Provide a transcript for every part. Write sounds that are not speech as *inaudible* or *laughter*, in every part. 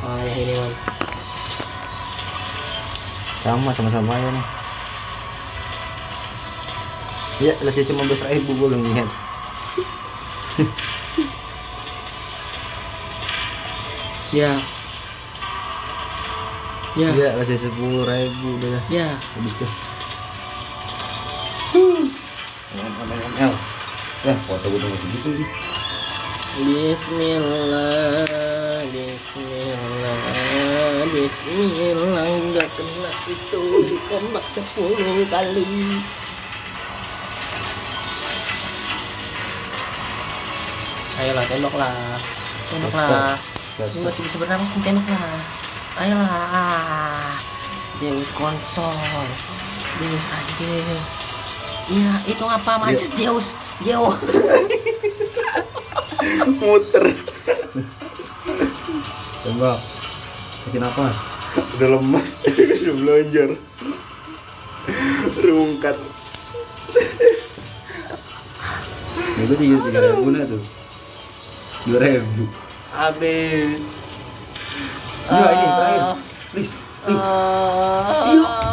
payah ini man sama sama-sama ya nih. Ya lesnya cuma belas ribu gue belum lihat ya. Ya. Ya lesnya sepuluh ribu udah ya. Habis tuh ya foto gue tuh segitu sih Bismillah Bismillah Bismillah Udah kena itu ditembak sepuluh kali. Ayolah tembaklah Tembaklah Ini masih bisa bernafas nih tembaklah Ayolah. Zeus kontol. Zeus anjing Iya itu apa? Macet Zeus Zeus muter. Tembak kasih napas udah lemas *laughs* udah belajar. Rungkat. Ya gue tiga tiga ribu nah tuh. Dua ribu. Habis. Ya ini terakhir. Please please. Iya. *laughs*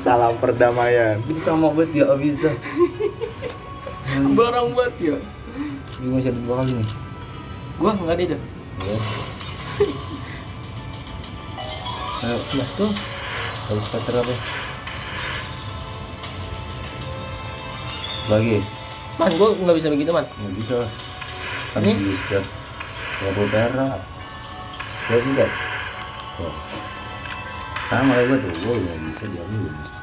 salam perdamaian. Itu sama banget dia Abiza. Barang buat ya. Ini masih ada dua kali nih Gua enggak ada itu. ya ayo Nah, tuh. harus cutter apa lagi Man, gua nggak bisa begitu, Man. nggak bisa kan Ini? bisa nggak boleh perak ya enggak Tuh. sama kayak gue tuh gue nggak bisa dia nggak bisa